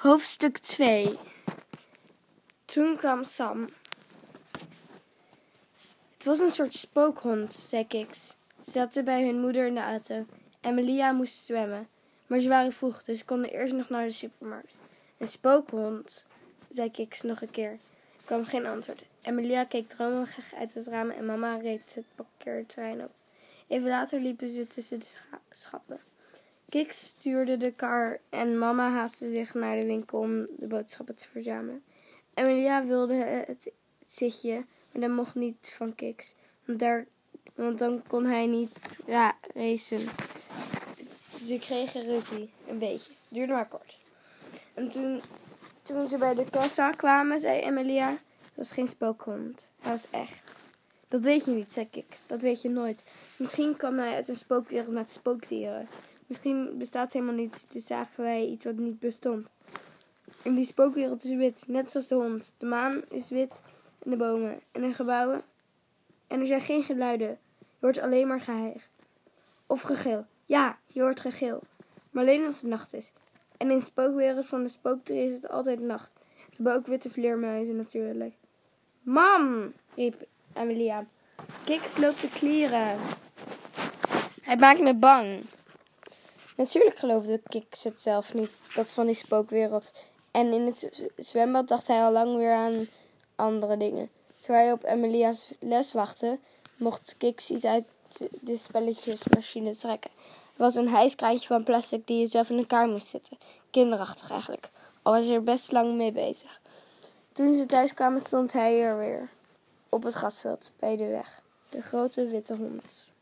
Hoofdstuk 2 Toen kwam Sam. Het was een soort spookhond, zei Kiks. Ze zaten bij hun moeder in de auto. Emilia moest zwemmen, maar ze waren vroeg, dus ze konden eerst nog naar de supermarkt. Een spookhond, zei Kiks nog een keer. Er kwam geen antwoord. Emilia keek dromerig uit het raam en mama reed het parkeerterrein op. Even later liepen ze tussen de scha schappen. Kiks stuurde de kar en mama haastte zich naar de winkel om de boodschappen te verzamelen. Emilia wilde het zitje, maar dat mocht niet van Kiks, want, daar, want dan kon hij niet ja, racen. Ze kregen ruzie, een beetje. Duurde maar kort. En toen, toen ze bij de kassa kwamen, zei Emilia, dat was geen spookhond, hij was echt. Dat weet je niet, zei Kiks. Dat weet je nooit. Misschien kwam hij uit een spookwereld met spookdieren. Misschien bestaat helemaal niet, dus zagen wij iets wat niet bestond. En die spookwereld is wit, net zoals de hond. De maan is wit en de bomen en de gebouwen. En er zijn geen geluiden. Je hoort alleen maar geheig. Of gegil. Ja, je hoort gegil. Maar alleen als het nacht is. En in de spookwereld van de spookdrie is het altijd nacht. Ze hebben ook witte vleermuizen natuurlijk. Mam, riep Amelia. Kiks loopt te klieren. Hij maakt me bang. Natuurlijk geloofde Kiks het zelf niet, dat van die spookwereld. En in het zwembad dacht hij al lang weer aan andere dingen. Terwijl hij op Emilia's les wachtte, mocht Kiks iets uit de spelletjesmachine trekken. Het was een hijskraantje van plastic die je zelf in elkaar moest zetten. Kinderachtig eigenlijk. Al was hij er best lang mee bezig. Toen ze thuis kwamen stond hij er weer. Op het grasveld, bij de weg. De grote witte hondes.